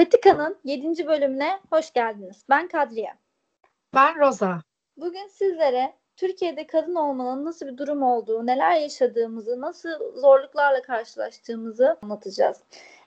Patika'nın 7. bölümüne hoş geldiniz. Ben Kadriye. Ben Roza. Bugün sizlere Türkiye'de kadın olmanın nasıl bir durum olduğu, neler yaşadığımızı, nasıl zorluklarla karşılaştığımızı anlatacağız.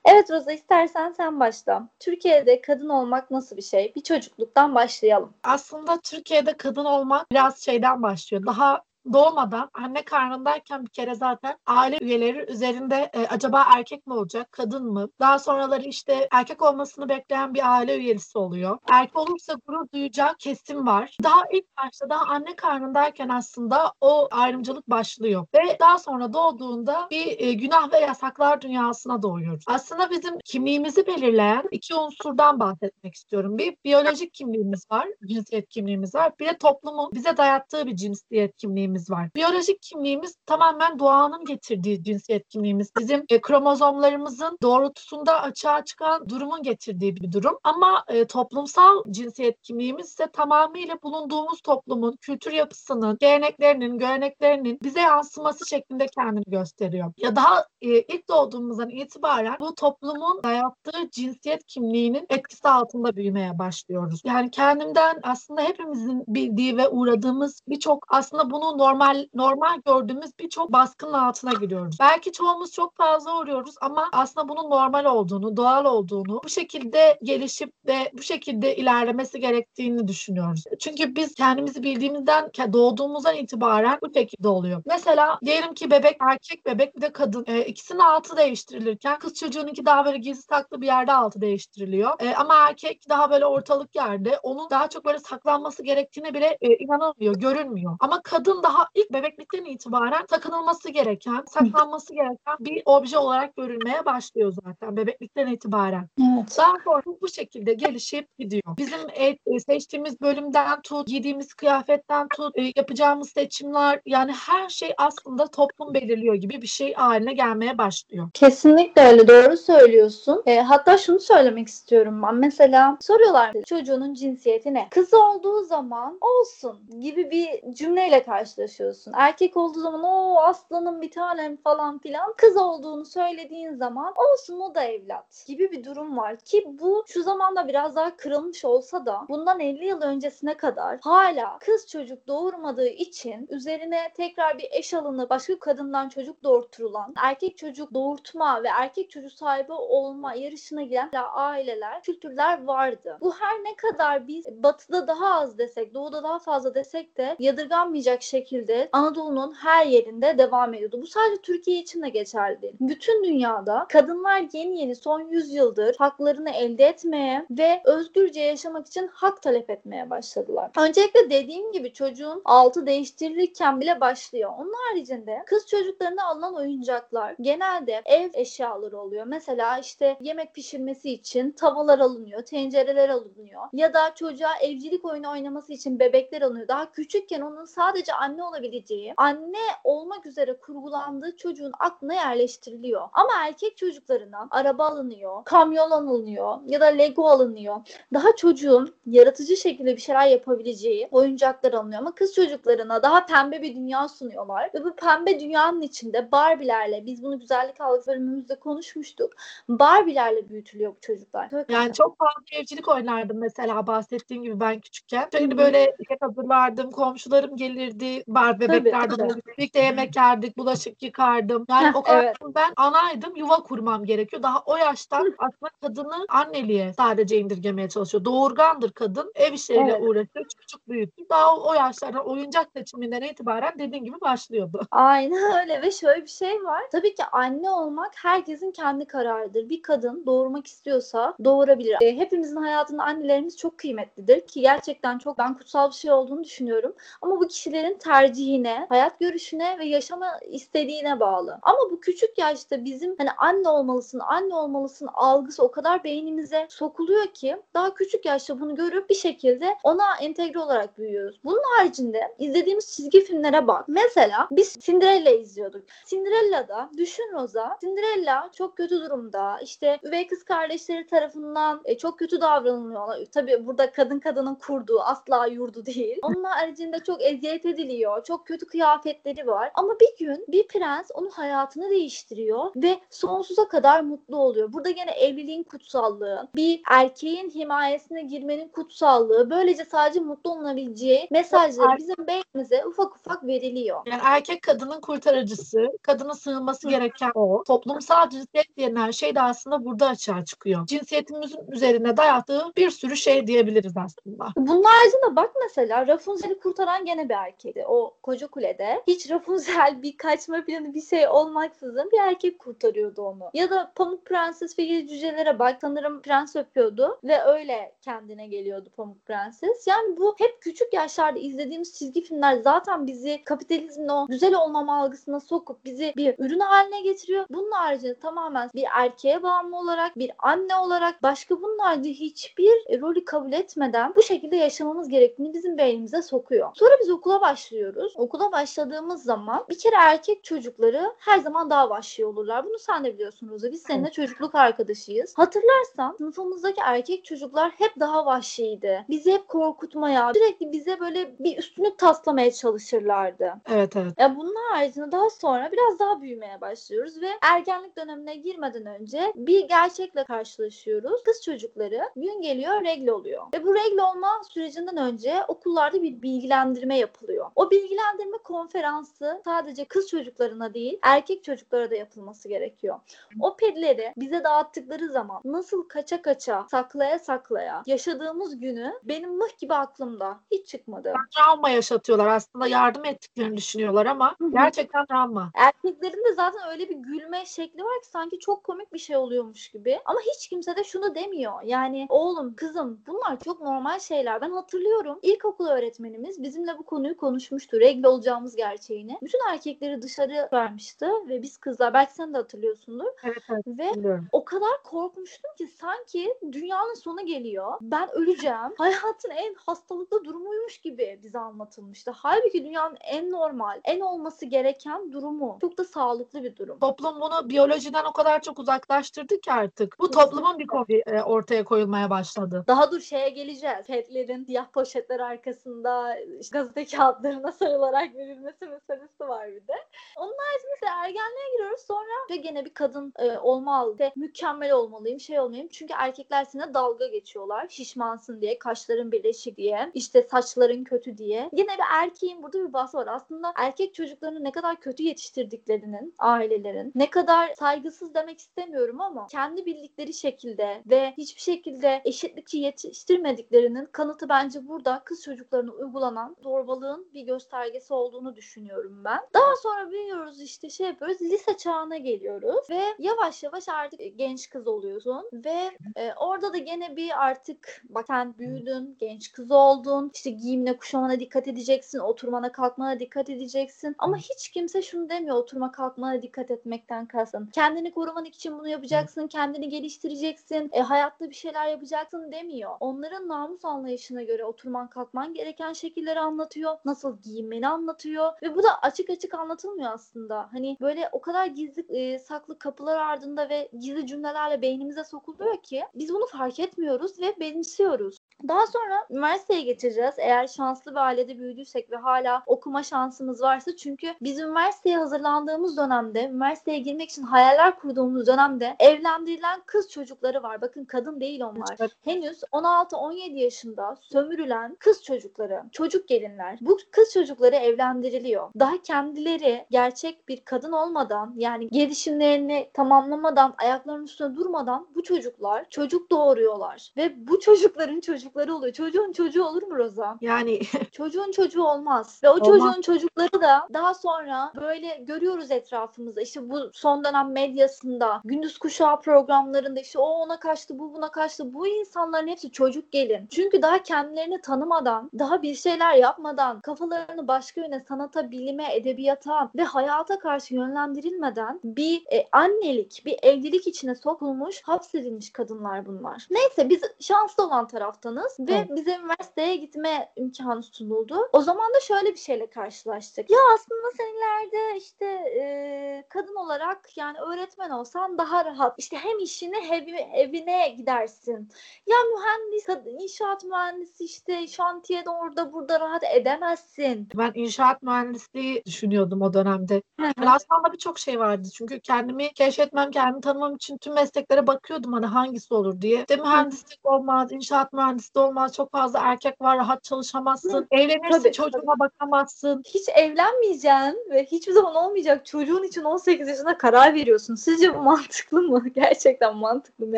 Evet Roza istersen sen başla. Türkiye'de kadın olmak nasıl bir şey? Bir çocukluktan başlayalım. Aslında Türkiye'de kadın olmak biraz şeyden başlıyor. Daha doğmadan anne karnındayken bir kere zaten aile üyeleri üzerinde e, acaba erkek mi olacak, kadın mı? Daha sonraları işte erkek olmasını bekleyen bir aile üyesi oluyor. Erkek olursa gurur duyacak kesim var. Daha ilk başta daha anne karnındayken aslında o ayrımcılık başlıyor ve daha sonra doğduğunda bir e, günah ve yasaklar dünyasına doğuyoruz. Aslında bizim kimliğimizi belirleyen iki unsurdan bahsetmek istiyorum. Bir biyolojik kimliğimiz var, cinsiyet kimliğimiz var. Bir de toplumun bize dayattığı bir cinsiyet kimliğimiz kimliğimiz var. Biyolojik kimliğimiz tamamen doğanın getirdiği cinsiyet kimliğimiz. Bizim e, kromozomlarımızın doğrultusunda açığa çıkan durumun getirdiği bir durum. Ama e, toplumsal cinsiyet kimliğimiz ise tamamıyla bulunduğumuz toplumun kültür yapısının, geleneklerinin, göreneklerinin bize yansıması şeklinde kendini gösteriyor. Ya daha e, ilk doğduğumuzdan itibaren bu toplumun dayattığı cinsiyet kimliğinin etkisi altında büyümeye başlıyoruz. Yani kendimden aslında hepimizin bildiği ve uğradığımız birçok aslında bunu normal normal gördüğümüz birçok baskının altına giriyoruz. Belki çoğumuz çok fazla uğruyoruz ama aslında bunun normal olduğunu, doğal olduğunu, bu şekilde gelişip ve bu şekilde ilerlemesi gerektiğini düşünüyoruz. Çünkü biz kendimizi bildiğimizden, doğduğumuzdan itibaren bu şekilde oluyor. Mesela diyelim ki bebek erkek bebek bir de kadın. E, ikisinin altı değiştirilirken kız çocuğununki daha böyle gizli saklı bir yerde altı değiştiriliyor. E, ama erkek daha böyle ortalık yerde. Onun daha çok böyle saklanması gerektiğine bile e, inanılmıyor, görünmüyor. Ama kadın daha daha ilk bebeklikten itibaren takınılması gereken, saklanması gereken bir obje olarak görülmeye başlıyor zaten bebeklikten itibaren. Evet. Daha sonra bu şekilde gelişip gidiyor. Bizim e, seçtiğimiz bölümden tut, giydiğimiz kıyafetten tut, e, yapacağımız seçimler yani her şey aslında toplum belirliyor gibi bir şey haline gelmeye başlıyor. Kesinlikle öyle doğru söylüyorsun. E, hatta şunu söylemek istiyorum ben. Mesela soruyorlar çocuğunun cinsiyeti ne? Kız olduğu zaman olsun gibi bir cümleyle karşılaşıyoruz karşılaşıyorsun. Erkek olduğu zaman o aslanım bir tanem falan filan. Kız olduğunu söylediğin zaman olsun o da evlat gibi bir durum var ki bu şu zamanda biraz daha kırılmış olsa da bundan 50 yıl öncesine kadar hala kız çocuk doğurmadığı için üzerine tekrar bir eş alınıp başka kadından çocuk doğurtulan erkek çocuk doğurtma ve erkek çocuk sahibi olma yarışına giren aileler, kültürler vardı. Bu her ne kadar biz batıda daha az desek, doğuda daha fazla desek de yadırganmayacak şekilde şekilde Anadolu'nun her yerinde devam ediyordu. Bu sadece Türkiye için de geçerli değil. Bütün dünyada kadınlar yeni yeni son 100 yıldır haklarını elde etmeye ve özgürce yaşamak için hak talep etmeye başladılar. Öncelikle dediğim gibi çocuğun altı değiştirilirken bile başlıyor. Onun haricinde kız çocuklarına alınan oyuncaklar genelde ev eşyaları oluyor. Mesela işte yemek pişirmesi için tavalar alınıyor, tencereler alınıyor. Ya da çocuğa evcilik oyunu oynaması için bebekler alınıyor. Daha küçükken onun sadece anne olabileceği, anne olmak üzere kurgulandığı çocuğun aklına yerleştiriliyor. Ama erkek çocuklarına araba alınıyor, kamyon alınıyor ya da Lego alınıyor. Daha çocuğun yaratıcı şekilde bir şeyler yapabileceği oyuncaklar alınıyor. Ama kız çocuklarına daha pembe bir dünya sunuyorlar. Ve bu pembe dünyanın içinde Barbie'lerle, biz bunu güzellik algısı bölümümüzde konuşmuştuk. Barbie'lerle büyütülüyor bu çocuklar. Yani çok fazla evcilik oynardım mesela bahsettiğim gibi ben küçükken. Şimdi böyle hazırlardım, komşularım gelirdi, var bebeklerden birlikte yemek yerdik, bulaşık yıkardım. Yani o kadar evet. ben anaydım, yuva kurmam gerekiyor. Daha o yaştan aslında kadını anneliğe sadece indirgemeye çalışıyor. Doğurgandır kadın, ev işleriyle evet. uğraşıyor, çocuk büyütür. Daha o, o yaşlarda oyuncak seçiminden itibaren dediğin gibi başlıyordu. Aynen öyle ve şöyle bir şey var. Tabii ki anne olmak herkesin kendi kararıdır. Bir kadın doğurmak istiyorsa doğurabilir. E, hepimizin hayatında annelerimiz çok kıymetlidir ki gerçekten çok ben kutsal bir şey olduğunu düşünüyorum. Ama bu kişilerin tercih tercihine, hayat görüşüne ve yaşama istediğine bağlı. Ama bu küçük yaşta bizim hani anne olmalısın, anne olmalısın algısı o kadar beynimize sokuluyor ki daha küçük yaşta bunu görüp bir şekilde ona entegre olarak büyüyoruz. Bunun haricinde izlediğimiz çizgi filmlere bak. Mesela biz Cinderella izliyorduk. Cinderella'da düşün Rosa, Cinderella çok kötü durumda. İşte üvey kız kardeşleri tarafından e, çok kötü davranılıyorlar. Tabii burada kadın kadının kurduğu asla yurdu değil. Onun haricinde çok eziyet ediliyor giyiyor. Çok kötü kıyafetleri var. Ama bir gün bir prens onun hayatını değiştiriyor ve sonsuza kadar mutlu oluyor. Burada gene evliliğin kutsallığı, bir erkeğin himayesine girmenin kutsallığı, böylece sadece mutlu olunabileceği mesajları bizim beynimize ufak ufak veriliyor. Yani erkek kadının kurtarıcısı, kadının sığınması gereken o. Toplumsal cinsiyet denilen şey de aslında burada açığa çıkıyor. Cinsiyetimizin üzerine dayattığı bir sürü şey diyebiliriz aslında. Bunun haricinde bak mesela Rapunzel'i kurtaran gene bir erkekti. O koca kulede hiç Rapunzel bir kaçma planı bir şey olmaksızın bir erkek kurtarıyordu onu. Ya da Pamuk Prenses ve Yedi Cücelere bak sanırım prens öpüyordu ve öyle kendine geliyordu Pamuk Prenses. Yani bu hep küçük yaşlarda izlediğimiz çizgi filmler zaten bizi kapitalizmin o güzel olmama algısına sokup bizi bir ürün haline getiriyor. Bunun haricinde tamamen bir erkeğe bağımlı olarak, bir anne olarak başka bunun haricinde hiçbir rolü kabul etmeden bu şekilde yaşamamız gerektiğini bizim beynimize sokuyor. Sonra biz okula başlıyoruz. Okula başladığımız zaman bir kere erkek çocukları her zaman daha vahşi olurlar. Bunu sen de biliyorsun Roza. Biz seninle çocukluk arkadaşıyız. Hatırlarsan sınıfımızdaki erkek çocuklar hep daha vahşiydi. Bizi hep korkutmaya, sürekli bize böyle bir üstünlük taslamaya çalışırlardı. Evet evet. Ya bunun haricinde daha sonra biraz daha büyümeye başlıyoruz ve ergenlik dönemine girmeden önce bir gerçekle karşılaşıyoruz. Kız çocukları gün geliyor regle oluyor. Ve bu regle olma sürecinden önce okullarda bir bilgilendirme yapılıyor. O bilgilendirme konferansı sadece kız çocuklarına değil erkek çocuklara da yapılması gerekiyor. O pedleri bize dağıttıkları zaman nasıl kaça kaça saklaya saklaya yaşadığımız günü benim mıh gibi aklımda hiç çıkmadı. Travma yaşatıyorlar aslında yardım ettiklerini düşünüyorlar ama gerçekten travma. Erkeklerin de zaten öyle bir gülme şekli var ki sanki çok komik bir şey oluyormuş gibi. Ama hiç kimse de şunu demiyor. Yani oğlum, kızım bunlar çok normal şeyler. Ben hatırlıyorum ilkokul öğretmenimiz bizimle bu konuyu konuşmuştu. Regle olacağımız gerçeğini. Bütün erkekleri dışarı vermişti ve biz kızlar belki sen de hatırlıyorsundur. Evet evet Ve biliyorum. o kadar korkmuştum ki sanki dünyanın sonu geliyor. Ben öleceğim. Hayatın en hastalıklı durumuymuş gibi bize anlatılmıştı. Halbuki dünyanın en normal, en olması gereken durumu. Çok da sağlıklı bir durum. Toplum bunu biyolojiden o kadar çok uzaklaştırdı ki artık. Bu toplumun bir kovi e, ortaya koyulmaya başladı. Daha dur şeye geleceğiz. Petlerin siyah poşetler arkasında işte gazete kağıtlarına sarılarak verilmesi meselesi var bir de. Onun haricinde ise ergenliğe giriyoruz. Sonra ve gene bir kadın e, olmalı. Ve mükemmel olmalıyım, şey olmalıyım. Çünkü erkekler sana dalga geçiyorlar. Şişmansın diye, kaşların birleşik diye, işte saçların kötü diye. Yine bir erkeğin burada bir bahsi var. Aslında erkek çocuklarını ne kadar kötü yetiştirdiklerinin, ailelerin, ne kadar saygısız demek istemiyorum ama kendi bildikleri şekilde ve hiçbir şekilde eşitlikçi yetiştirmediklerinin kanıtı bence burada kız çocuklarına uygulanan zorbalığın bir göstergesi olduğunu düşünüyorum ben. Daha sonra büyüyoruz işte şey yapıyoruz lise çağına geliyoruz ve yavaş yavaş artık genç kız oluyorsun ve e, orada da gene bir artık bak sen büyüdün, genç kız oldun, işte giyimine kuşamana dikkat edeceksin, oturmana kalkmana dikkat edeceksin ama hiç kimse şunu demiyor oturma kalkmana dikkat etmekten kalsın. Kendini koruman için bunu yapacaksın, kendini geliştireceksin, e, hayatta bir şeyler yapacaksın demiyor. Onların namus anlayışına göre oturman kalkman gereken şekilleri anlatıyor, nasıl giyinmeni anlatıyor ve bu da açık açık anlatılmıyor aslında. Hani böyle o kadar gizli e, saklı kapılar ardında ve gizli cümlelerle beynimize sokuluyor ki biz bunu fark etmiyoruz ve benimsiyoruz. Daha sonra üniversiteye geçeceğiz. Eğer şanslı bir ailede büyüdüysek ve hala okuma şansımız varsa çünkü biz üniversiteye hazırlandığımız dönemde, üniversiteye girmek için hayaller kurduğumuz dönemde evlendirilen kız çocukları var. Bakın kadın değil onlar. Evet. Henüz 16-17 yaşında sömürülen kız çocukları, çocuk gelinler. Bu kız çocukları evlendiriliyor. Daha kendileri gerçek bir kadın olmadan yani gelişimlerini tamamlamadan, ayaklarının üstünde durmadan bu çocuklar çocuk doğuruyorlar. Ve bu çocukların çocukları oluyor. Çocuğun çocuğu olur mu Roza? Yani Çocuğun çocuğu olmaz. Ve o Olmaz. çocuğun çocukları da daha sonra böyle görüyoruz etrafımızda. İşte bu son dönem medyasında, gündüz kuşağı programlarında işte o ona kaçtı, bu buna kaçtı. Bu insanların hepsi çocuk gelin. Çünkü daha kendilerini tanımadan, daha bir şeyler yapmadan, kafalarını başka yöne sanata, bilime, edebiyata ve hayata karşı yönlendirilmeden bir e, annelik, bir evlilik içine sokulmuş, hapsedilmiş kadınlar bunlar. Neyse biz şanslı olan taraftanız ve Evet. bize üniversiteye gitme imkanı sunuldu. O zaman da şöyle bir şeyle karşılaştık. Ya aslında sen ileride işte e, kadın olarak yani öğretmen olsan daha rahat. İşte hem işine hem evine gidersin. Ya mühendis, inşaat mühendisi işte şantiyede orada burada rahat edemezsin. Gelin. Ben inşaat mühendisliği düşünüyordum o dönemde. Hı hı. Yani aslında birçok şey vardı. Çünkü kendimi keşfetmem, kendimi tanımam için tüm mesleklere bakıyordum hani hangisi olur diye. İşte mühendislik olmaz, inşaat mühendisliği olmaz. Çok fazla erkek var, rahat çalışamazsın. Evlenirsin, Tabii, çocuğuna bakamazsın. Hiç evlenmeyeceksin ve hiçbir zaman olmayacak çocuğun için 18 yaşında karar veriyorsun. Sizce bu mantıklı mı? Gerçekten mantıklı mı?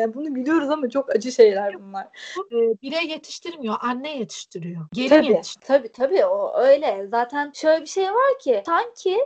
Yani bunu biliyoruz ama çok acı şeyler bunlar. E, birey yetiştirmiyor, anne yetiştiriyor. Gelin Tabii, yetiştiriyor. tabii tabii o öyle. Zaten şöyle bir şey var ki sanki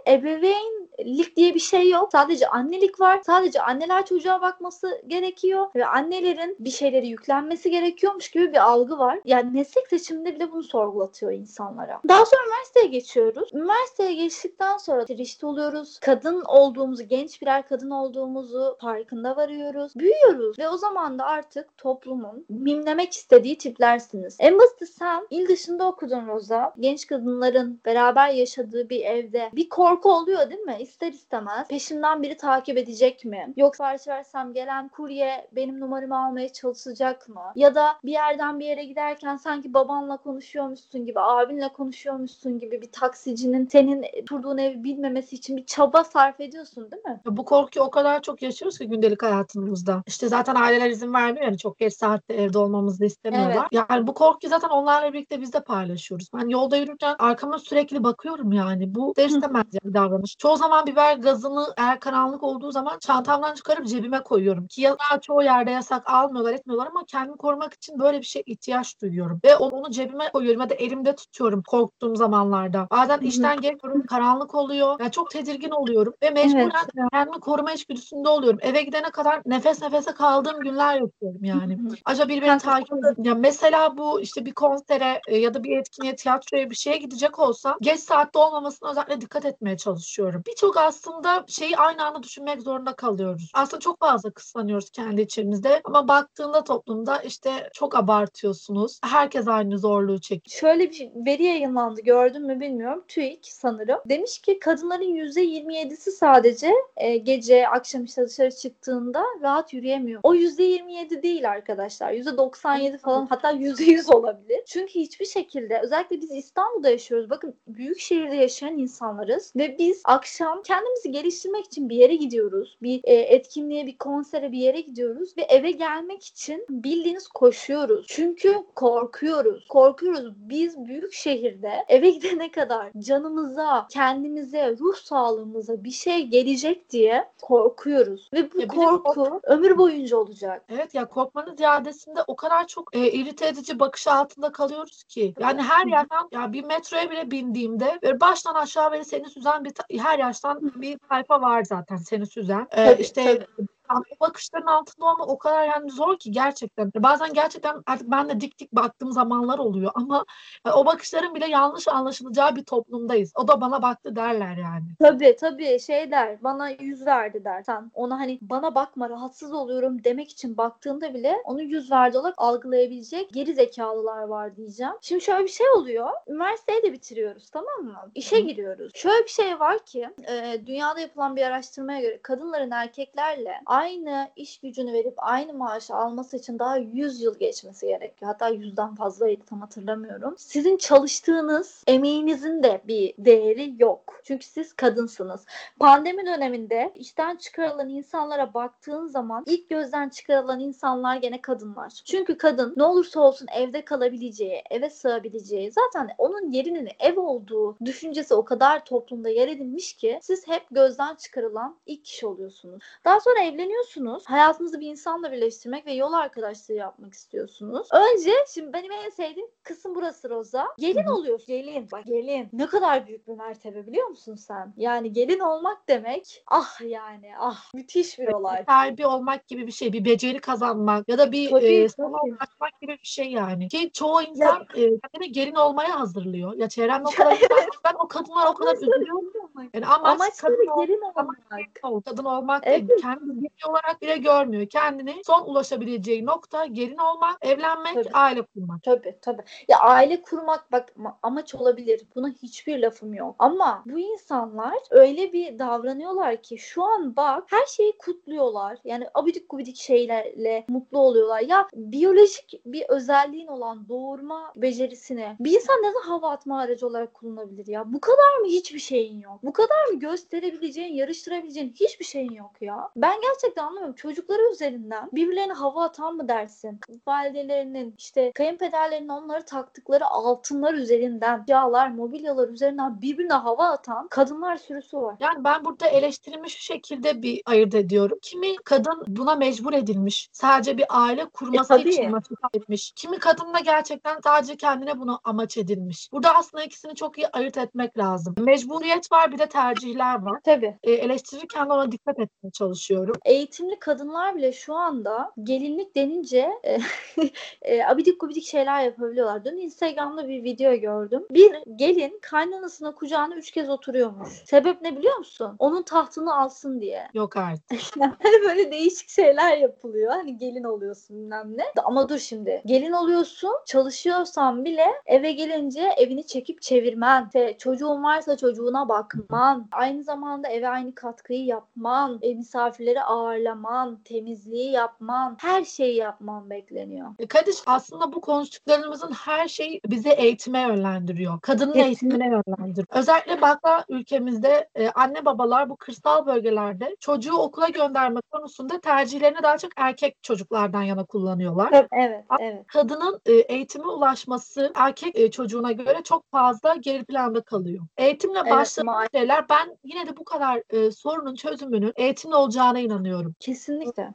ebeveynlik diye bir şey yok. Sadece annelik var. Sadece anneler çocuğa bakması gerekiyor ve annelerin bir şeyleri yüklenmesi gerekiyormuş gibi bir algı var. Yani meslek seçiminde bile bunu sorgulatıyor insanlara. Daha sonra üniversiteye geçiyoruz. Üniversiteye geçtikten sonra reşit oluyoruz. Kadın olduğumuzu, genç birer kadın olduğumuzu farkında varıyoruz. Büyüyoruz ve o zaman da artık toplumun mimlemek istediği tiplersiniz. En basit sen il dışında okudun Roza. Genç kadınların beraber yaşadığı bir evde bir korku oluyor değil mi? İster istemez. Peşimden biri takip edecek mi? Yoksa sipariş versem gelen kurye benim numaramı almaya çalışacak mı? Ya da bir yerden bir yere giderken sanki babanla konuşuyormuşsun gibi, abinle konuşuyormuşsun gibi bir taksicinin senin oturduğun evi bilmemesi için bir çaba sarf ediyorsun değil mi? Bu korkuyu o kadar çok yaşıyoruz ki gündelik hayatımızda. İşte zaten aileler izin vermiyor yani çok geç saatte evde olmamızı istemiyorlar. Yani bu korkuyu zaten onlarla birlikte biz de paylaşıyoruz. Ben yolda yürürken arkama sürekli bakıyorum yani. Bu ister istemez yani davranış. Çoğu zaman biber gazını eğer karanlık olduğu zaman çantamdan çıkarıp cebime koyuyorum. Ki ya çoğu yerde yasak almıyorlar etmiyorlar ama kendimi korumak için böyle bir şey ihtiyaç duyuyorum. Ve onu cebime koyuyorum ya da elimde tutuyorum korktuğum zamanlarda. Bazen işten geliyorum karanlık oluyor. Yani çok tedirgin oluyorum ve mecburen kendimi koruma içgüdüsünde oluyorum. Eve gidene kadar nefes nefese kaldığım günler yaşıyorum yani. Acaba Kanka, takip. Ya mesela bu işte bir konsere e, ya da bir etkinliğe, tiyatroya bir şeye gidecek olsam geç saatte olmamasına özellikle dikkat etmeye çalışıyorum. Birçok aslında şeyi aynı anda düşünmek zorunda kalıyoruz. Aslında çok fazla kıslanıyoruz kendi içimizde ama baktığında toplumda işte çok abartıyorsunuz. Herkes aynı zorluğu çekiyor. Şöyle bir şey- veri yayınlandı gördün mü bilmiyorum. TÜİK sanırım. Demiş ki kadınların %27'si sadece e, gece akşam işte dışarı çıktığında rahat yürüyemiyor. O %27 değil arkadaşlar. %97 falan hatta %100 olabilir. Çünkü hiçbir şekilde özellikle biz İstanbul'da yaşıyoruz. Bakın büyük şehirde yaşayan insanlarız ve biz akşam kendimizi geliştirmek için bir yere gidiyoruz. Bir e, etkinliğe, bir konsere, bir yere gidiyoruz ve eve gelmek için bildiğiniz koşuyoruz. Çünkü korkuyoruz. Korkuyoruz. Biz büyük şehirde eve gidene kadar canımıza, kendimize, ruh sağlığımıza bir şey gelecek diye korkuyoruz. Ve bu Ya korku ömür boyunca olacak. Evet ya korkmanın ziyadesinde o kadar çok e, irite edici bakış altında kalıyoruz ki. Yani her yerden ya bir metroya bile bindiğimde baştan aşağı beni seni süzen bir ta- her yaştan bir tayfa var zaten seni süzen. E, Tabii, işte tabii. Yani o bakışların altında olmak o kadar yani zor ki gerçekten. Bazen gerçekten artık ben de dik dik baktığım zamanlar oluyor ama e, o bakışların bile yanlış anlaşılacağı bir toplumdayız. O da bana baktı derler yani. Tabii tabii şey der bana yüz verdi der. Sen ona hani bana bakma rahatsız oluyorum demek için baktığında bile onu yüz verdi olarak algılayabilecek geri zekalılar var diyeceğim. Şimdi şöyle bir şey oluyor. Üniversiteyi de bitiriyoruz tamam mı? İşe giriyoruz. Şöyle bir şey var ki e, dünyada yapılan bir araştırmaya göre kadınların erkeklerle aynı iş gücünü verip aynı maaşı alması için daha 100 yıl geçmesi gerekiyor. Hatta yüzden fazlaydı tam hatırlamıyorum. Sizin çalıştığınız emeğinizin de bir değeri yok. Çünkü siz kadınsınız. Pandemi döneminde işten çıkarılan insanlara baktığın zaman ilk gözden çıkarılan insanlar gene kadınlar. Çünkü kadın ne olursa olsun evde kalabileceği, eve sığabileceği zaten onun yerinin ev olduğu düşüncesi o kadar toplumda yer edinmiş ki siz hep gözden çıkarılan ilk kişi oluyorsunuz. Daha sonra evleniyorsunuz. Hayatınızı bir insanla birleştirmek ve yol arkadaşlığı yapmak istiyorsunuz. Önce şimdi benim en sevdiğim kısım burası Roza. Gelin Hı hı. oluyorsun. Gelin. Bak gelin. Ne kadar büyük bir mertebe biliyor musun sen? Yani gelin olmak demek ah yani ah müthiş bir olay. sahibi olmak gibi bir şey, bir beceri kazanmak ya da bir Tabii, e, tabii. sana ulaşmak gibi bir şey yani. Ki çoğu insan e, kendini gelin olmaya hazırlıyor. Ya çevremde o kadar ben o kadınlar o kadar üzülüyorum Yani amaç Amaçları kadın gelin olmak. ol- kadın olmak Evet. değil. Kendini bir olarak bile görmüyor. Kendini son ulaşabileceği nokta gelin olmak, evlenmek, Tabii. aile kurmak. Tabii tabii. Ya aile kurmak bak ma- amaç olabilir. Buna hiçbir lafım yok. Ama bu insanlar öyle bir davranıyorlar ki şu an bak her şeyi kutluyorlar. Yani abidik gubidik şeylerle mutlu oluyorlar. Ya biyolojik bir özelliğin olan doğurma becerisini bir insan neden hava atma aracı olarak kullanabilir ya? Bu kadar mı hiçbir şeyin yok? Bu kadar mı gösterebileceğin, yarıştırabileceğin hiçbir şeyin yok ya? Ben gerçekten anlamıyorum. Çocukları üzerinden birbirlerine hava atan mı dersin? Validelerinin işte kayınpederlerinin onları taktıkları altınlar üzerinden, yağlar, mobilyalar üzerinden birbirine hava atan kadınlar sürüsü var. Yani ben burada eleştirimi şu şekilde bir ayırt ediyorum. Kimi kadın buna mecbur edilmiş. Sadece bir aile kurması E, tabii. için motive etmiş. Kimi kadın da gerçekten sadece kendine bunu amaç edilmiş. Burada aslında ikisini çok iyi ayırt etmek lazım. Mecburiyet var bir de tercihler var. Tabii. E, eleştirirken de ona dikkat etmeye çalışıyorum. Eğitimli kadınlar bile şu anda gelinlik denince e, e, abidik gubidik şeyler yapabiliyorlar. Dün Instagram'da bir video gördüm. Bir gelin kaynanasına kucağına üç kez oturuyormuş. Sebep ne biliyor musun? Onun tahtını alsın diye. Yok artık. Hani böyle değişik şeyler yapılıyor. Hani gelin oluyorsun bilmem ne. Ama dur şimdi. Gelin oluyorsun. Çalışıyorsan bile eve gelince evini çekip çevirmen. İşte çocuğun varsa çocuğuna bakman. Aynı zamanda eve aynı katkıyı yapman. E, misafirleri ağırlaman. Temizliği yapman. Her şeyi yapman bekleniyor. E, Kadir aslında bu konuştuklarımızın her şeyi bize eğitime yönlendiriyor. Kadının Kesinlikle. eğitimine yönlendiriyor. Özellikle bakla ülkemizde e, anne babalar bu kırsal bölgelerde çocuğu okula gönderme konusunda tercihlerini daha çok erkek çocuklardan yana kullanıyorlar. Tabii, Evet, evet. Kadının e, eğitime ulaşması erkek e, çocuğuna göre çok fazla geri planda kalıyor. Eğitimle Evet, başlayan şeyler ben yine de bu kadar e, sorunun çözümünün eğitimle olacağına inanıyorum. Kesinlikle.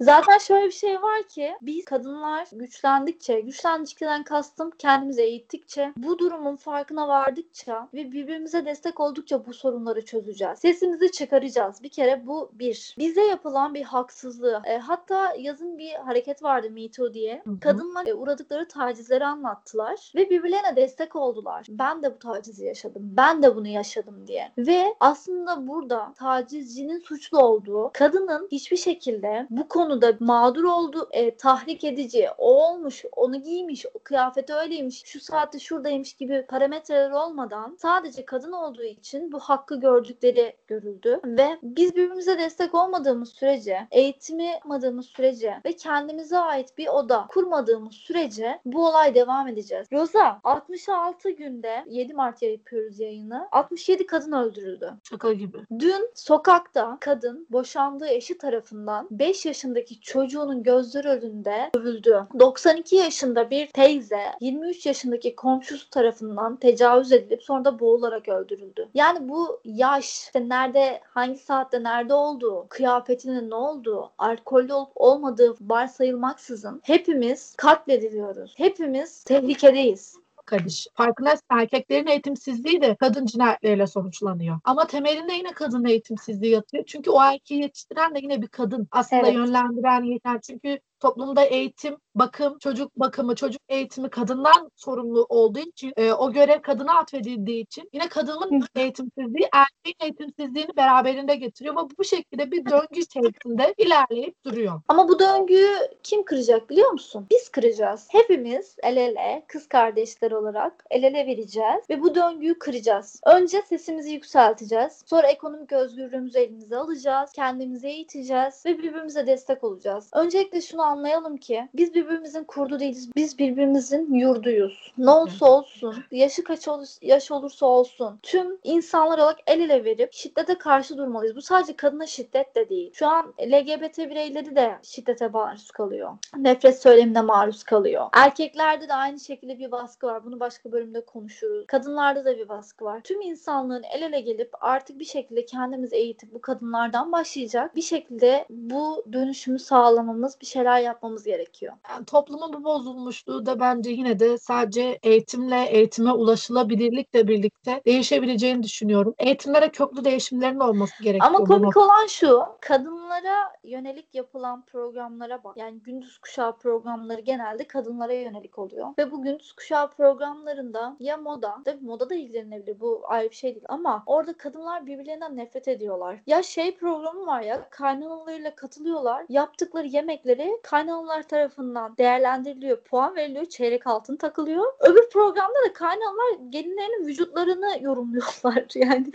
Zaten şöyle bir şey var ki biz kadınlar güçlendikçe, güçlendikçeden kastım kendimizi eğittikçe, bu durumun farkına vardıkça ve birbirimize destek oldukça bu sorunları çözeceğiz. Sesimizi çıkaracağız. Bir kere bu bir. Bize yapılan bir haksızlığı. e, hatta yazın bir hareket vardı Me Too diye. Hı hı. Kadınlar e, uğradıkları tacizleri anlattılar ve birbirlerine destek oldular. Ben de bu tacizi yaşadım. Ben de bunu yaşadım diye. Ve aslında burada tacizcinin suçlu olduğu, kadının hiçbir şekilde bu konuda mağdur olduğu, e, tahrik edici, o olmuş, onu giymiş, o kıyafeti öyleymiş, şu saatte şuradaymış gibi parametreler olmadan sadece kadın olduğu için bu hakkı gördükleri görüldü ve biz birbirimize destek olmadığımız sürece, eğitimi yapmadığımız sürece ve kendimize ait bir oda kurmadığımız sürece bu olay devam edeceğiz. Roza 66 günde 7 Mart yapıyoruz yayını. 67 kadın öldürüldü. Şaka gibi. Dün sokakta kadın boşandığı eşi tarafından 5 yaşındaki çocuğunun gözleri önünde dövüldü. 92 yaşında bir teyze 23 yaşındaki komşusu tarafından tecavüz edilip sonra da boğularak öldürüldü. Yani bu yaş, işte nerede, hangi saatte nerede olduğu, kıyafetinin ne olduğu, alkollü olup olmadığı varsayılmaksızın hepimiz katlediliyoruz. Hepimiz tehlikedeyiz. Kadir. Farkındaysan erkeklerin eğitimsizliği de kadın cinayetleriyle sonuçlanıyor. Ama temelinde yine kadın eğitimsizliği yatıyor. Çünkü o erkeği yetiştiren de yine bir kadın. Aslında Evet. yönlendiren yeter. Çünkü toplumda eğitim, bakım, çocuk bakımı, çocuk eğitimi kadından sorumlu olduğu için e, o görev kadına atfedildiği için yine kadının eğitimsizliği erkeğin eğitimsizliğini beraberinde getiriyor. Ama bu şekilde bir döngü içerisinde ilerleyip duruyor. Ama bu döngüyü kim kıracak biliyor musun? Biz kıracağız. Hepimiz el ele, kız kardeşler olarak el ele vereceğiz ve bu döngüyü kıracağız. Önce sesimizi yükselteceğiz. Sonra ekonomik özgürlüğümüzü elimize alacağız. Kendimizi eğiteceğiz ve birbirimize destek olacağız. Öncelikle şunu anlayalım ki biz birbirimizin kurdu değiliz. Biz birbirimizin yurduyuz. Ne olursa olsun, yaşı kaç olur, yaş olursa olsun tüm insanlar olarak el ele verip şiddete karşı durmalıyız. Bu sadece kadına şiddet de değil. Şu an LGBT bireyleri de şiddete maruz kalıyor. Nefret söylemine maruz kalıyor. Erkeklerde de aynı şekilde bir baskı var. Bunu başka bölümde konuşuruz. Kadınlarda da bir baskı var. Tüm insanlığın el ele gelip artık bir şekilde kendimizi eğitip bu kadınlardan başlayacak. Bir şekilde bu dönüşümü sağlamamız, bir şeyler şeyler yapmamız gerekiyor. Yani toplumun bu bozulmuşluğu da bence yine de sadece eğitimle, eğitime ulaşılabilirlikle birlikte değişebileceğini düşünüyorum. Eğitimlere köklü değişimlerin olması gerekiyor. Ama komik noktada. olan şu, kadınlara yönelik yapılan programlara bak. Yani gündüz kuşağı programları genelde kadınlara yönelik oluyor. Ve bu gündüz kuşağı programlarında ya moda, tabii moda da ilgilenebilir bu ayrı bir şey değil ama orada kadınlar birbirlerinden nefret ediyorlar. Ya şey programı var ya kaynanalarıyla katılıyorlar. Yaptıkları yemekleri kaynanalar tarafından değerlendiriliyor, puan veriliyor, çeyrek altın takılıyor. Öbür programda da kaynanalar gelinlerinin vücutlarını yorumluyorlar. Yani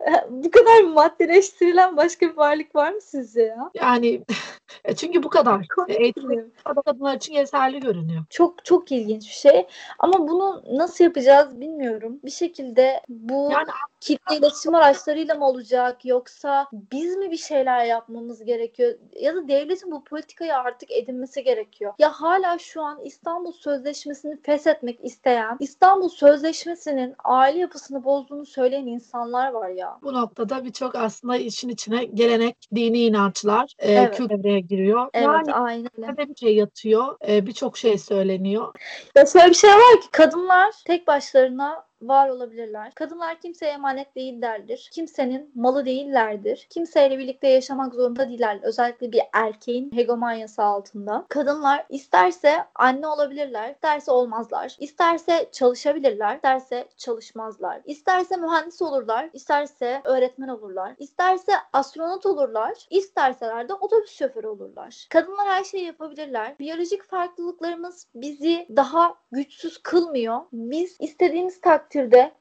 bu kadar maddeleştirilen başka bir varlık var mı sizce ya? Yani e, çünkü bu kadar. Komik Eğitim kadınlar için yeterli görünüyor. Çok çok ilginç bir şey. Ama bunu nasıl yapacağız bilmiyorum. Bir şekilde bu Yani kitle iletişim araçlarıyla mı olacak yoksa biz mi bir şeyler yapmamız gerekiyor ya da devletin bu politikayı artık edinmesi gerekiyor. Ya hala şu an İstanbul Sözleşmesi'ni feshetmek isteyen, İstanbul Sözleşmesi'nin aile yapısını bozduğunu söyleyen insanlar var ya. Bu noktada birçok aslında işin içine gelenek, dini inançlar, e, Evet. kült devreye giriyor. Evet Yani aynen bir şey yatıyor, e, birçok şey söyleniyor. Ya şöyle bir şey var ki kadınlar tek başlarına var olabilirler. Kadınlar kimseye emanet değillerdir. Kimsenin malı değillerdir. Kimseyle birlikte yaşamak zorunda değiller. Özellikle bir erkeğin hegemonyası altında. Kadınlar isterse anne olabilirler, isterse olmazlar. İsterse çalışabilirler, isterse çalışmazlar. İsterse mühendis olurlar, isterse öğretmen olurlar. İsterse astronot olurlar, isterseler de otobüs şoförü olurlar. Kadınlar her şeyi yapabilirler. Biyolojik farklılıklarımız bizi daha güçsüz kılmıyor. Biz istediğimiz takdirde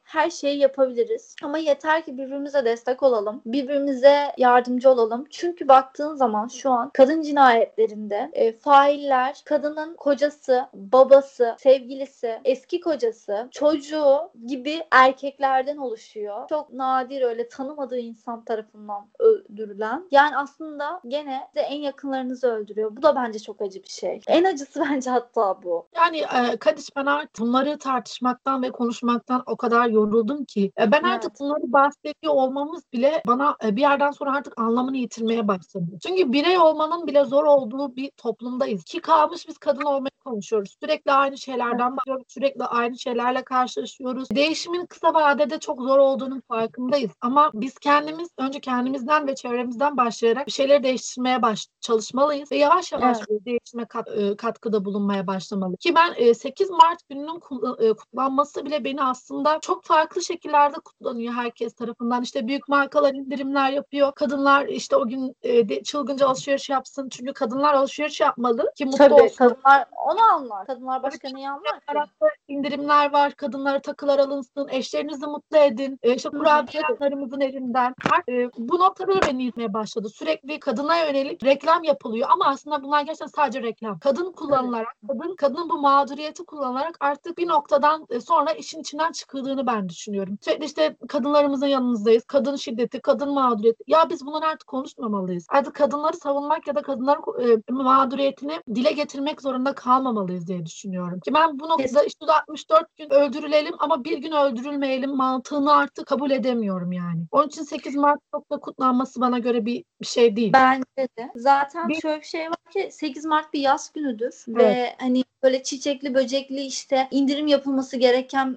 her şeyi yapabiliriz. Ama yeter ki birbirimize destek olalım. Birbirimize yardımcı olalım. Çünkü baktığın zaman şu an kadın cinayetlerinde e, failler kadının kocası, babası, sevgilisi, eski kocası, çocuğu gibi erkeklerden oluşuyor. Çok nadir öyle tanımadığı insan tarafından öldürülen. Yani aslında gene de en yakınlarınızı öldürüyor. Bu da bence çok acı bir şey. En acısı bence hatta bu. Yani e, Kadiş ben artık bunları tartışmaktan ve konuşmaktan o kadar yoruldum ki. E, ben artık Evet. bunları bahsediyor olmamız bile bana e, bir yerden sonra artık anlamını yitirmeye başladı. Çünkü birey olmanın bile zor olduğu bir toplumdayız. Ki kalmış biz kadın olmayı konuşuyoruz. Sürekli aynı şeylerden bahsediyoruz. Sürekli aynı şeylerle karşılaşıyoruz. Değişimin kısa vadede çok zor olduğunun farkındayız. Ama biz kendimiz önce kendimizden ve çevremizden başlayarak bir şeyleri değiştirmeye baş çalışmalıyız ve yavaş yavaş Evet. değişime kat- e, katkıda bulunmaya başlamalıyız. Ki ben e, 8 Mart gününün kutlanması bile beni aslında çok farklı şekillerde kutlanıyor herkes tarafından. İşte büyük markalar indirimler yapıyor. Kadınlar işte o gün e, de- çılgınca alışveriş yapsın. Çünkü kadınlar alışveriş yapmalı ki mutlu Tabii olsun. kadınlar onu anlar. Kadınlar başka neyi anlar ki? İndirimler var. Kadınlara takılar alınsın. Eşlerinizi mutlu edin. E, işte hı, kurabiyelerimizin elinden. E, bu noktada da beni yürümeye başladı. Sürekli kadına yönelik reklam yapılıyor. Ama aslında bunlar gerçekten sadece reklam. Kadın kullanılarak, kadın kadının bu mağduriyeti kullanarak artık bir noktadan e, sonra işin içinden çıkıldığını ben düşünüyorum. Sürekli işte kadınlarımızın yanınızdayız. Kadın şiddeti, kadın mağduriyeti. Ya biz bunları artık konuşmamalıyız. Artık kadınları savunmak ya da kadınların e, mağduriyetini dile getirmek zorunda kalmamalıyız diye düşünüyorum. Ki ben bu noktada işte 64 gün öldürülelim ama bir gün öldürülmeyelim mantığını artık kabul edemiyorum yani. Onun için 8 Mart çok da kutlanması bana göre bir, bir şey değil. Bence de. Zaten Bir- şöyle bir şey var ki 8 Mart bir yaz günüdür ve hani böyle çiçekli böcekli işte indirim yapılması gereken,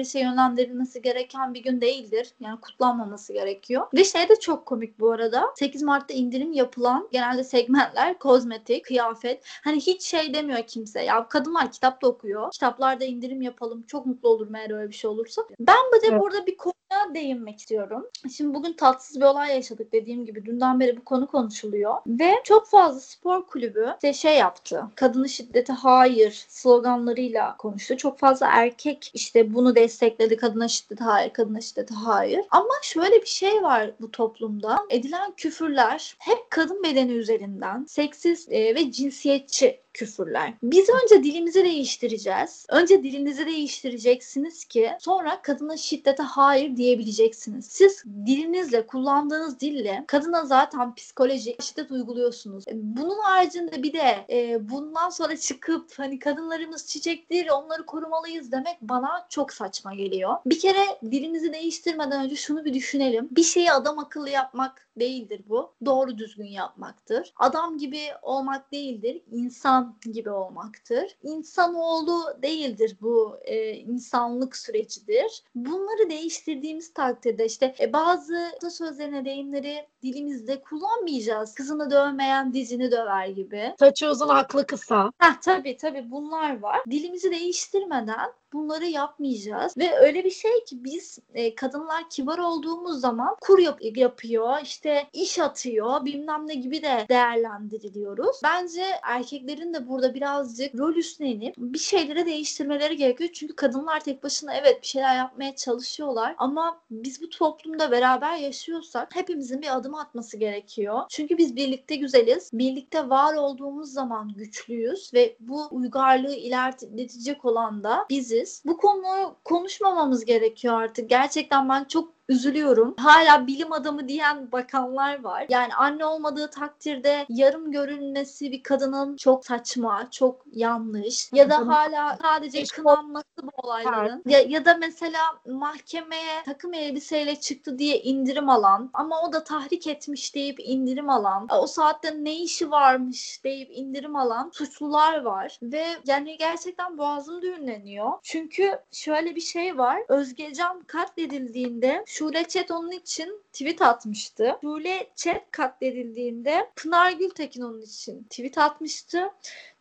alışverişe yönlendirilmesi gereken bir gün değildir. Yani kutlanmaması gerekiyor. Ve şey de çok komik bu arada. 8 Mart'ta indirim yapılan genelde segmentler kozmetik, kıyafet. Hani hiç şey demiyor kimse. Ya kadınlar kitap da okuyor. Kitaplarda indirim yapalım. Çok mutlu olurum eğer öyle bir şey olursa. Ben bir de Evet. burada bir konuya değinmek istiyorum. Şimdi bugün tatsız bir olay yaşadık dediğim gibi. Dünden beri bu konu konuşuluyor. Ve çok fazla spor kulübü işte şey yaptı. Kadını şiddete hayır sloganlarıyla konuştu. Çok fazla erkek işte bunu destekledi. Kadına şiddete hayır, kadına şiddete hayır. Ama şöyle bir şey var bu toplumda. Edilen küfürler hep kadın bedeni üzerinden seksist e, ve cinsiyetçi küfürler. Biz önce dilimizi değiştireceğiz. Önce dilinizi değiştireceksiniz ki sonra kadına şiddete hayır diyebileceksiniz. Siz dilinizle, kullandığınız dille kadına zaten psikolojik şiddet uyguluyorsunuz. E, Bunun haricinde bir de e, bundan sonra çıkıp hani kadınlarımız çiçektir, onları korumalıyız demek bana çok saçma geliyor. Bir kere dilimizi değiştirmeden önce şunu bir düşünelim. Bir şeyi adam akıllı yapmak değildir bu. Doğru düzgün yapmaktır. Adam gibi olmak değildir. insan gibi olmaktır. İnsanoğlu değildir bu e, insanlık sürecidir. Bunları değiştirdiğimiz takdirde işte e, bazı sözlerine deyimleri dilimizde kullanmayacağız. Kızını dövmeyen dizini döver gibi. Saçı uzun aklı kısa. Heh, tabii tabii bunlar var. Dilimizi değiştirmeden bunları yapmayacağız ve öyle bir şey ki biz e, kadınlar kibar olduğumuz zaman kur yap- yapıyor işte iş atıyor bilmem ne gibi de değerlendiriliyoruz. Bence erkeklerin de burada birazcık rol üstlenip bir şeyleri değiştirmeleri gerekiyor. Çünkü kadınlar tek başına evet bir şeyler yapmaya çalışıyorlar ama biz bu toplumda beraber yaşıyorsak hepimizin bir adım atması gerekiyor. Çünkü biz birlikte güzeliz. Birlikte var olduğumuz zaman güçlüyüz ve bu uygarlığı ilerletecek olan da biziz. Bu konuyu konuşmamamız gerekiyor artık. Gerçekten ben çok üzülüyorum. Hala bilim adamı diyen bakanlar var. Yani anne olmadığı takdirde yarım görünmesi bir kadının çok saçma, çok yanlış. Ya da hala sadece kınanması bu olayların. Ya, ya da mesela mahkemeye takım elbiseyle çıktı diye indirim alan ama o da tahrik etmiş deyip indirim alan, o saatte ne işi varmış deyip indirim alan suçlular var ve yani gerçekten boğazım düğümleniyor. Çünkü şöyle bir şey var. Özgecan katledildiğinde Şule Çet onun için tweet atmıştı. Şule Çet katledildiğinde Pınar Gültekin onun için tweet atmıştı.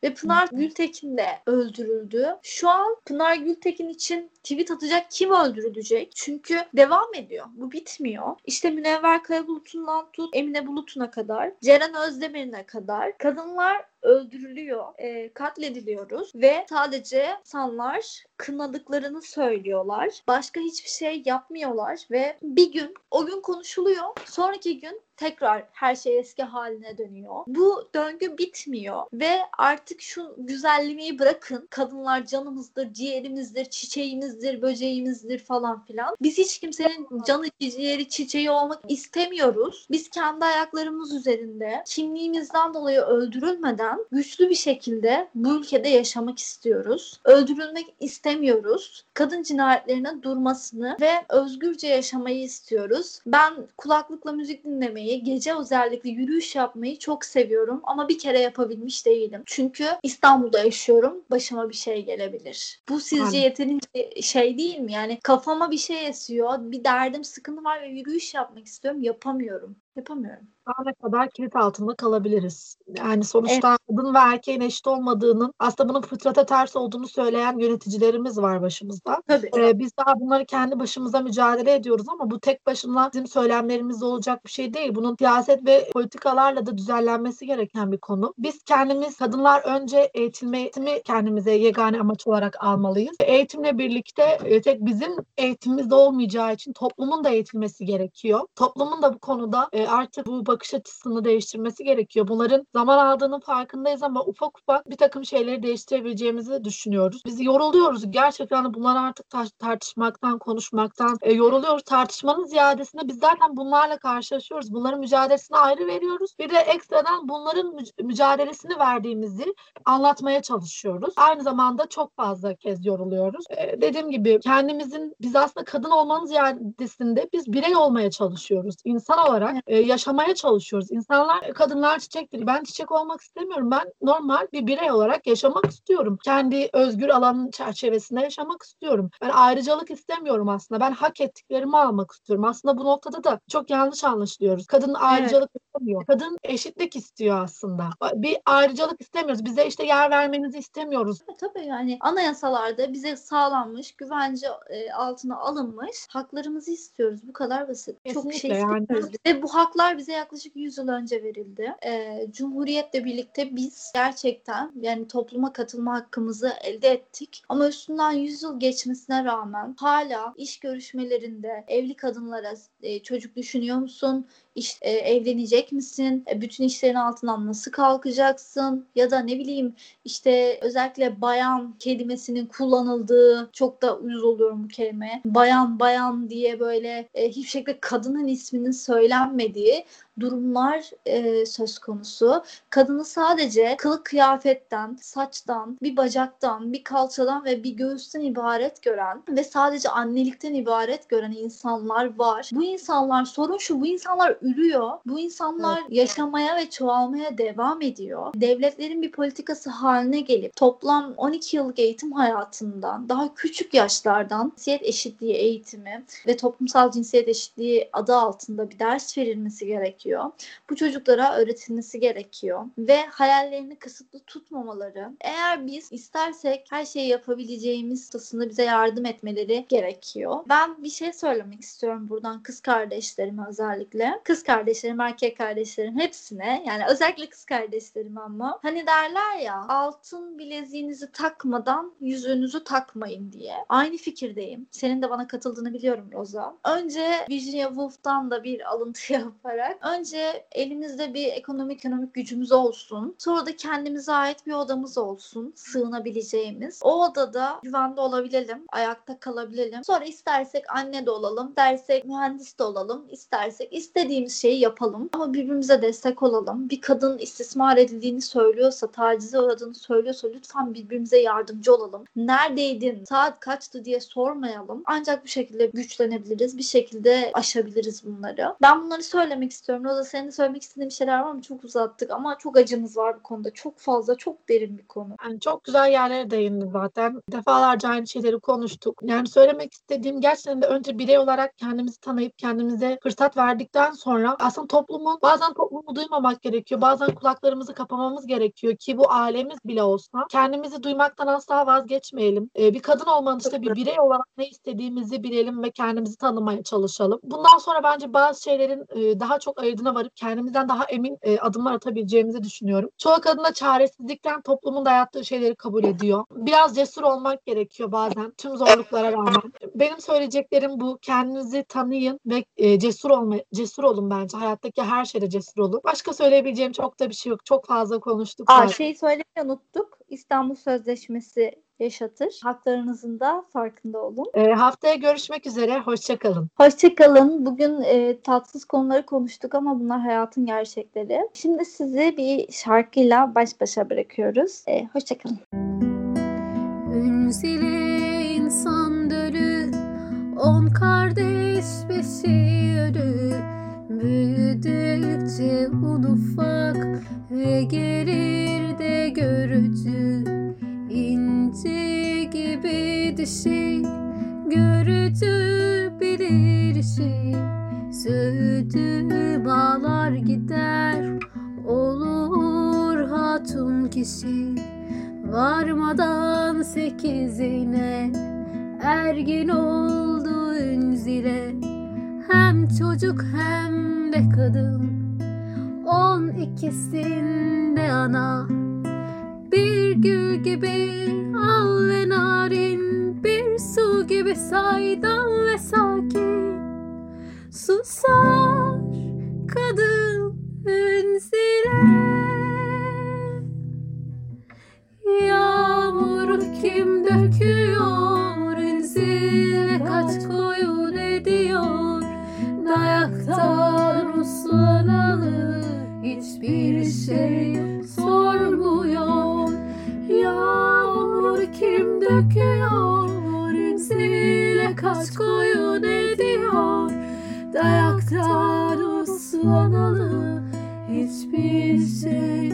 Ve Pınar Gültekin de öldürüldü. Şu an Pınar Gültekin için tweet atacak kim öldürülecek? Çünkü devam ediyor. Bu bitmiyor. İşte Münevver Kayabulut'undan tut Emine Bulut'una kadar, Ceren Özdemir'ine kadar kadınlar öldürülüyor, e, katlediliyoruz ve sadece insanlar kınadıklarını söylüyorlar. Başka hiçbir şey yapmıyorlar ve bir gün o gün konuşuluyor. Sonraki gün tekrar her şey eski haline dönüyor. Bu döngü bitmiyor ve artık şu güzelliği bırakın. Kadınlar canımızdır, ciğerimizdir, çiçeğimizdir, böceğimizdir falan filan. Biz hiç kimsenin canı, ciğeri, çiçeği olmak istemiyoruz. Biz kendi ayaklarımız üzerinde kimliğimizden dolayı öldürülmeden güçlü bir şekilde bu ülkede yaşamak istiyoruz. Öldürülmek istemiyoruz. Kadın cinayetlerinin durmasını ve özgürce yaşamayı istiyoruz. Ben kulaklıkla müzik dinlemeyi, gece özellikle yürüyüş yapmayı çok seviyorum ama bir kere yapabilmiş değilim. Çünkü İstanbul'da yaşıyorum. Başıma bir şey gelebilir. Bu sizce Aynen. yeterince şey değil mi? Yani kafama bir şey esiyor. Bir derdim, sıkıntı var ve yürüyüş yapmak istiyorum. Yapamıyorum. Yapamıyorum. Daha ne kadar kilit altında kalabiliriz. Yani sonuçta kadın ve erkeğin eşit olmadığının aslında bunun fıtrata ters olduğunu söyleyen yöneticilerimiz var başımızda. Tabii. Ee, biz daha bunları kendi başımıza mücadele ediyoruz ama bu tek başına bizim söylemlerimizle olacak bir şey değil. Bunun siyaset ve politikalarla da düzenlenmesi gereken bir konu. Biz kendimiz kadınlar önce eğitilmeyi kendimize yegane amaç olarak almalıyız. Eğitimle birlikte e, tek bizim eğitimimizde olmayacağı için toplumun da eğitilmesi gerekiyor. Toplumun da bu konuda e, artık bu bakış açısını değiştirmesi gerekiyor. Bunların zaman aldığının farkındayız ama ufak ufak bir takım şeyleri değiştirebileceğimizi düşünüyoruz. Biz yoruluyoruz. Gerçekten de bunları artık tar- tartışmaktan, konuşmaktan e, yoruluyoruz. Tartışmanın ziyadesinde biz zaten bunlarla karşılaşıyoruz. Bunların mücadelesini ayrı veriyoruz. Bir de ekstradan bunların müc- mücadelesini verdiğimizi anlatmaya çalışıyoruz. Aynı zamanda çok fazla kez yoruluyoruz. E, dediğim gibi kendimizin biz aslında kadın olmanın ziyadesinde biz birey olmaya çalışıyoruz. İnsan olarak e, yaşamaya çalışıyoruz. İnsanlar, kadınlar çiçektir. Ben çiçek olmak istemiyorum. Ben normal bir birey olarak yaşamak istiyorum. Kendi özgür alanın çerçevesinde yaşamak istiyorum. Ben ayrıcalık istemiyorum aslında. Ben hak ettiklerimi almak istiyorum. Aslında bu noktada da çok yanlış anlaşılıyoruz. Kadın ayrıcalık istemiyor. Kadın eşitlik istiyor aslında. Bir ayrıcalık istemiyoruz. Bize işte yer vermenizi istemiyoruz. Tabii, tabii yani anayasalarda bize sağlanmış, güvence e, altına alınmış haklarımızı istiyoruz. Bu kadar basit. Çok bir şey Kesinlikle yani. Ve bu haklar bize yaklaşık 100 yıl önce verildi. E, Cumhuriyetle birlikte biz gerçekten yani topluma katılma hakkımızı elde ettik. Ama üstünden 100 yıl geçmesine rağmen hala iş görüşmelerinde evli kadınlara e, çocuk düşünüyor musun? İş, e, evlenecek misin? E, bütün işlerin altından nasıl kalkacaksın? Ya da ne bileyim işte özellikle bayan kelimesinin kullanıldığı çok da uyuz oluyorum bu kelimeye. Bayan bayan diye böyle e, hiçbir şekilde kadının isminin söylenmediği durumlar e, söz konusu. Kadını sadece kılık kıyafetten, saçtan, bir bacaktan, bir kalçadan ve bir göğüsten ibaret gören ve sadece annelikten ibaret gören insanlar var. Bu insanlar sorun şu bu insanlar ölüyor. Bu insanlar yaşamaya ve çoğalmaya devam ediyor. Devletlerin bir politikası haline gelip toplam 12 yıllık eğitim hayatından daha küçük yaşlardan cinsiyet eşitliği eğitimi ve toplumsal cinsiyet eşitliği adı altında bir ders verilmesi gerekiyor. Bu çocuklara öğretilmesi gerekiyor ve hayallerini kısıtlı tutmamaları. Eğer biz istersek her şeyi yapabileceğimiz aslında bize yardım etmeleri gerekiyor. Ben bir şey söylemek istiyorum buradan kız kardeşlerime özellikle. Kız kardeşlerim, erkek kardeşlerim hepsine yani özellikle kız kardeşlerim ama hani derler ya altın bileziğinizi takmadan yüzüğünüzü takmayın diye. Aynı fikirdeyim. Senin de bana katıldığını biliyorum Roza. Önce Virginia Woolf'tan da bir alıntı yaparak önce elimizde bir ekonomik ekonomik gücümüz olsun. Sonra da kendimize ait bir odamız olsun. Sığınabileceğimiz. O odada güvende olabilelim. Ayakta kalabilelim. Sonra istersek anne de olalım. Dersek mühendis de olalım. istersek istediğimiz şeyi yapalım. Ama birbirimize destek olalım. Bir kadın istismar edildiğini söylüyorsa, tacize uğradığını söylüyorsa lütfen birbirimize yardımcı olalım. Neredeydin? Saat kaçtı diye sormayalım. Ancak bu şekilde güçlenebiliriz. Bir şekilde aşabiliriz bunları. Ben bunları söylemek istiyorum. Roza senin de söylemek istediğin bir şeyler var mı? Çok uzattık ama çok acımız var bu konuda. Çok fazla, çok derin bir konu. Yani çok güzel yerlere değindi zaten. Defalarca aynı şeyleri konuştuk. Yani söylemek istediğim gerçekten de önce birey olarak kendimizi tanıyıp kendimize fırsat verdikten sonra aslında toplumun bazen toplumu duymamak gerekiyor. Bazen kulaklarımızı kapamamız gerekiyor ki bu ailemiz bile olsa kendimizi duymaktan asla vazgeçmeyelim. Ee, bir kadın olmanın işte bir birey olarak ne istediğimizi bilelim ve kendimizi tanımaya çalışalım. Bundan sonra bence bazı şeylerin e, daha çok ayırdına varıp kendimizden daha emin e, adımlar atabileceğimizi düşünüyorum. Çoğu kadın da çaresizlikten toplumun dayattığı şeyleri kabul ediyor. Biraz cesur olmak gerekiyor bazen tüm zorluklara rağmen. Benim söyleyeceklerim bu. Kendinizi tanıyın ve e, cesur olma cesur olun bence. Hayattaki her şeyde cesur olun. Başka söyleyebileceğim çok da bir şey yok. Çok fazla konuştuk. Aa, şeyi söylemeyi unuttuk. İstanbul Sözleşmesi yaşatır. Haklarınızın da farkında olun. E, haftaya görüşmek üzere. Hoşçakalın. Hoşçakalın. Bugün e, tatsız konuları konuştuk ama bunlar hayatın gerçekleri. Şimdi sizi bir şarkıyla baş başa bırakıyoruz. E, hoşçakalın. Ünzile insan dölü On kardeş beşi ölü Büyüdükçe un ufak Ve gelir de görücü. İnci gibi dişi Görücü bilir işi. Sütü bağlar gider Olur hatun kişi. Varmadan sekizine ergin oldu ünzile Hem çocuk hem de kadın. On ikisinde ana Bir gül gibi al ve narin Bir su gibi saydam ve sakin. Susar kadın ünzile Yağmur kim döküyor Ünzile kaç ediyor Dayaktan uslanalı Hiçbir şey sormuyor. Yağmur kim döküyor? Ünzile kaç koyun ediyor? Dayaktan uslanalı Hiçbir şey